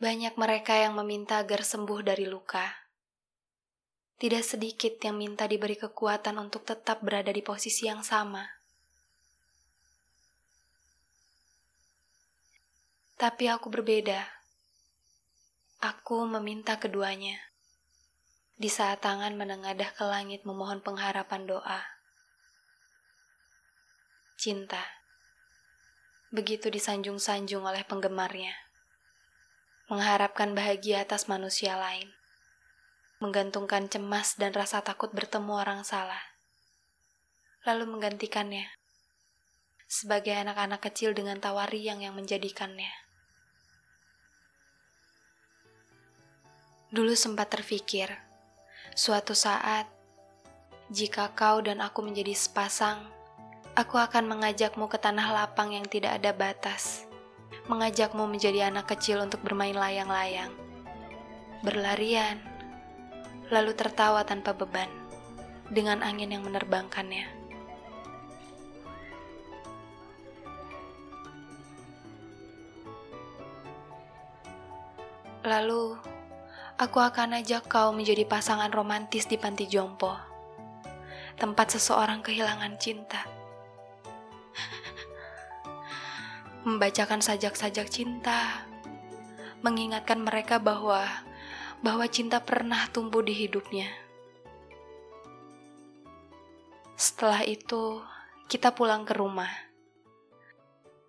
Banyak mereka yang meminta agar sembuh dari luka. Tidak sedikit yang minta diberi kekuatan untuk tetap berada di posisi yang sama. Tapi aku berbeda. Aku meminta keduanya. Di saat tangan menengadah ke langit memohon pengharapan doa. Cinta. Begitu disanjung-sanjung oleh penggemarnya. Mengharapkan bahagia atas manusia lain. Menggantungkan cemas dan rasa takut bertemu orang salah. Lalu menggantikannya. Sebagai anak-anak kecil dengan tawari yang yang menjadikannya. Dulu sempat terfikir, suatu saat, jika kau dan aku menjadi sepasang, aku akan mengajakmu ke tanah lapang yang tidak ada batas, mengajakmu menjadi anak kecil untuk bermain layang-layang, berlarian, lalu tertawa tanpa beban dengan angin yang menerbangkannya. Lalu, aku akan ajak kau menjadi pasangan romantis di panti jompo, tempat seseorang kehilangan cinta. Membacakan sajak-sajak cinta, mengingatkan mereka bahwa bahwa cinta pernah tumbuh di hidupnya. Setelah itu, kita pulang ke rumah,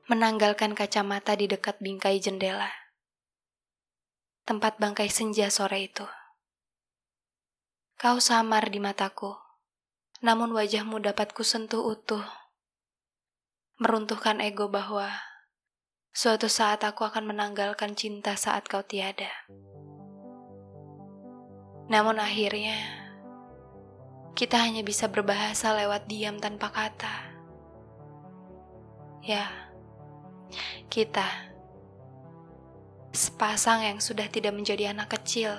menanggalkan kacamata di dekat bingkai jendela tempat bangkai senja sore itu. Kau samar di mataku, namun wajahmu dapat kusentuh utuh. Meruntuhkan ego bahwa suatu saat aku akan menanggalkan cinta saat kau tiada. Namun akhirnya, kita hanya bisa berbahasa lewat diam tanpa kata. Ya, kita Sepasang yang sudah tidak menjadi anak kecil,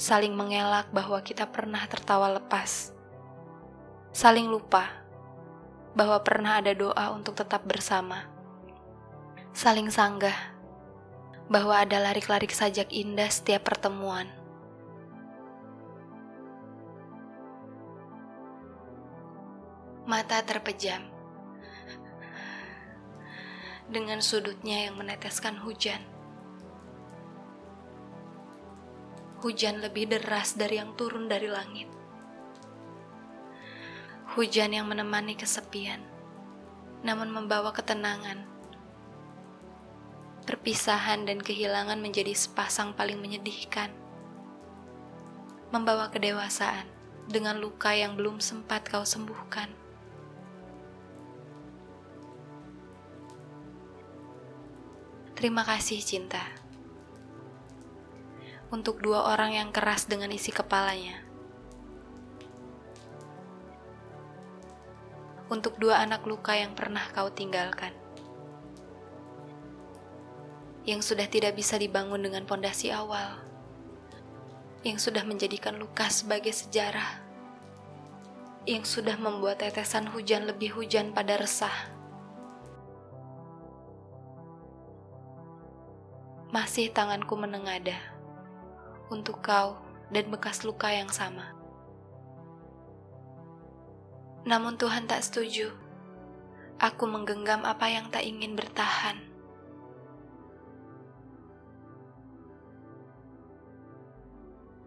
saling mengelak bahwa kita pernah tertawa lepas, saling lupa bahwa pernah ada doa untuk tetap bersama, saling sanggah bahwa ada larik-larik sajak indah setiap pertemuan. Mata terpejam dengan sudutnya yang meneteskan hujan. hujan lebih deras dari yang turun dari langit. Hujan yang menemani kesepian, namun membawa ketenangan. Perpisahan dan kehilangan menjadi sepasang paling menyedihkan. Membawa kedewasaan dengan luka yang belum sempat kau sembuhkan. Terima kasih, cinta untuk dua orang yang keras dengan isi kepalanya. Untuk dua anak luka yang pernah kau tinggalkan. Yang sudah tidak bisa dibangun dengan pondasi awal. Yang sudah menjadikan luka sebagai sejarah. Yang sudah membuat tetesan hujan lebih hujan pada resah. Masih tanganku menengadah untuk kau dan bekas luka yang sama. Namun Tuhan tak setuju. Aku menggenggam apa yang tak ingin bertahan.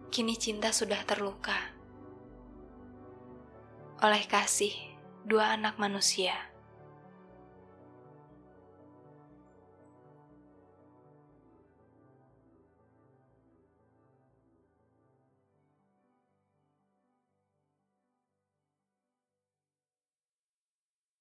Kini cinta sudah terluka oleh kasih dua anak manusia.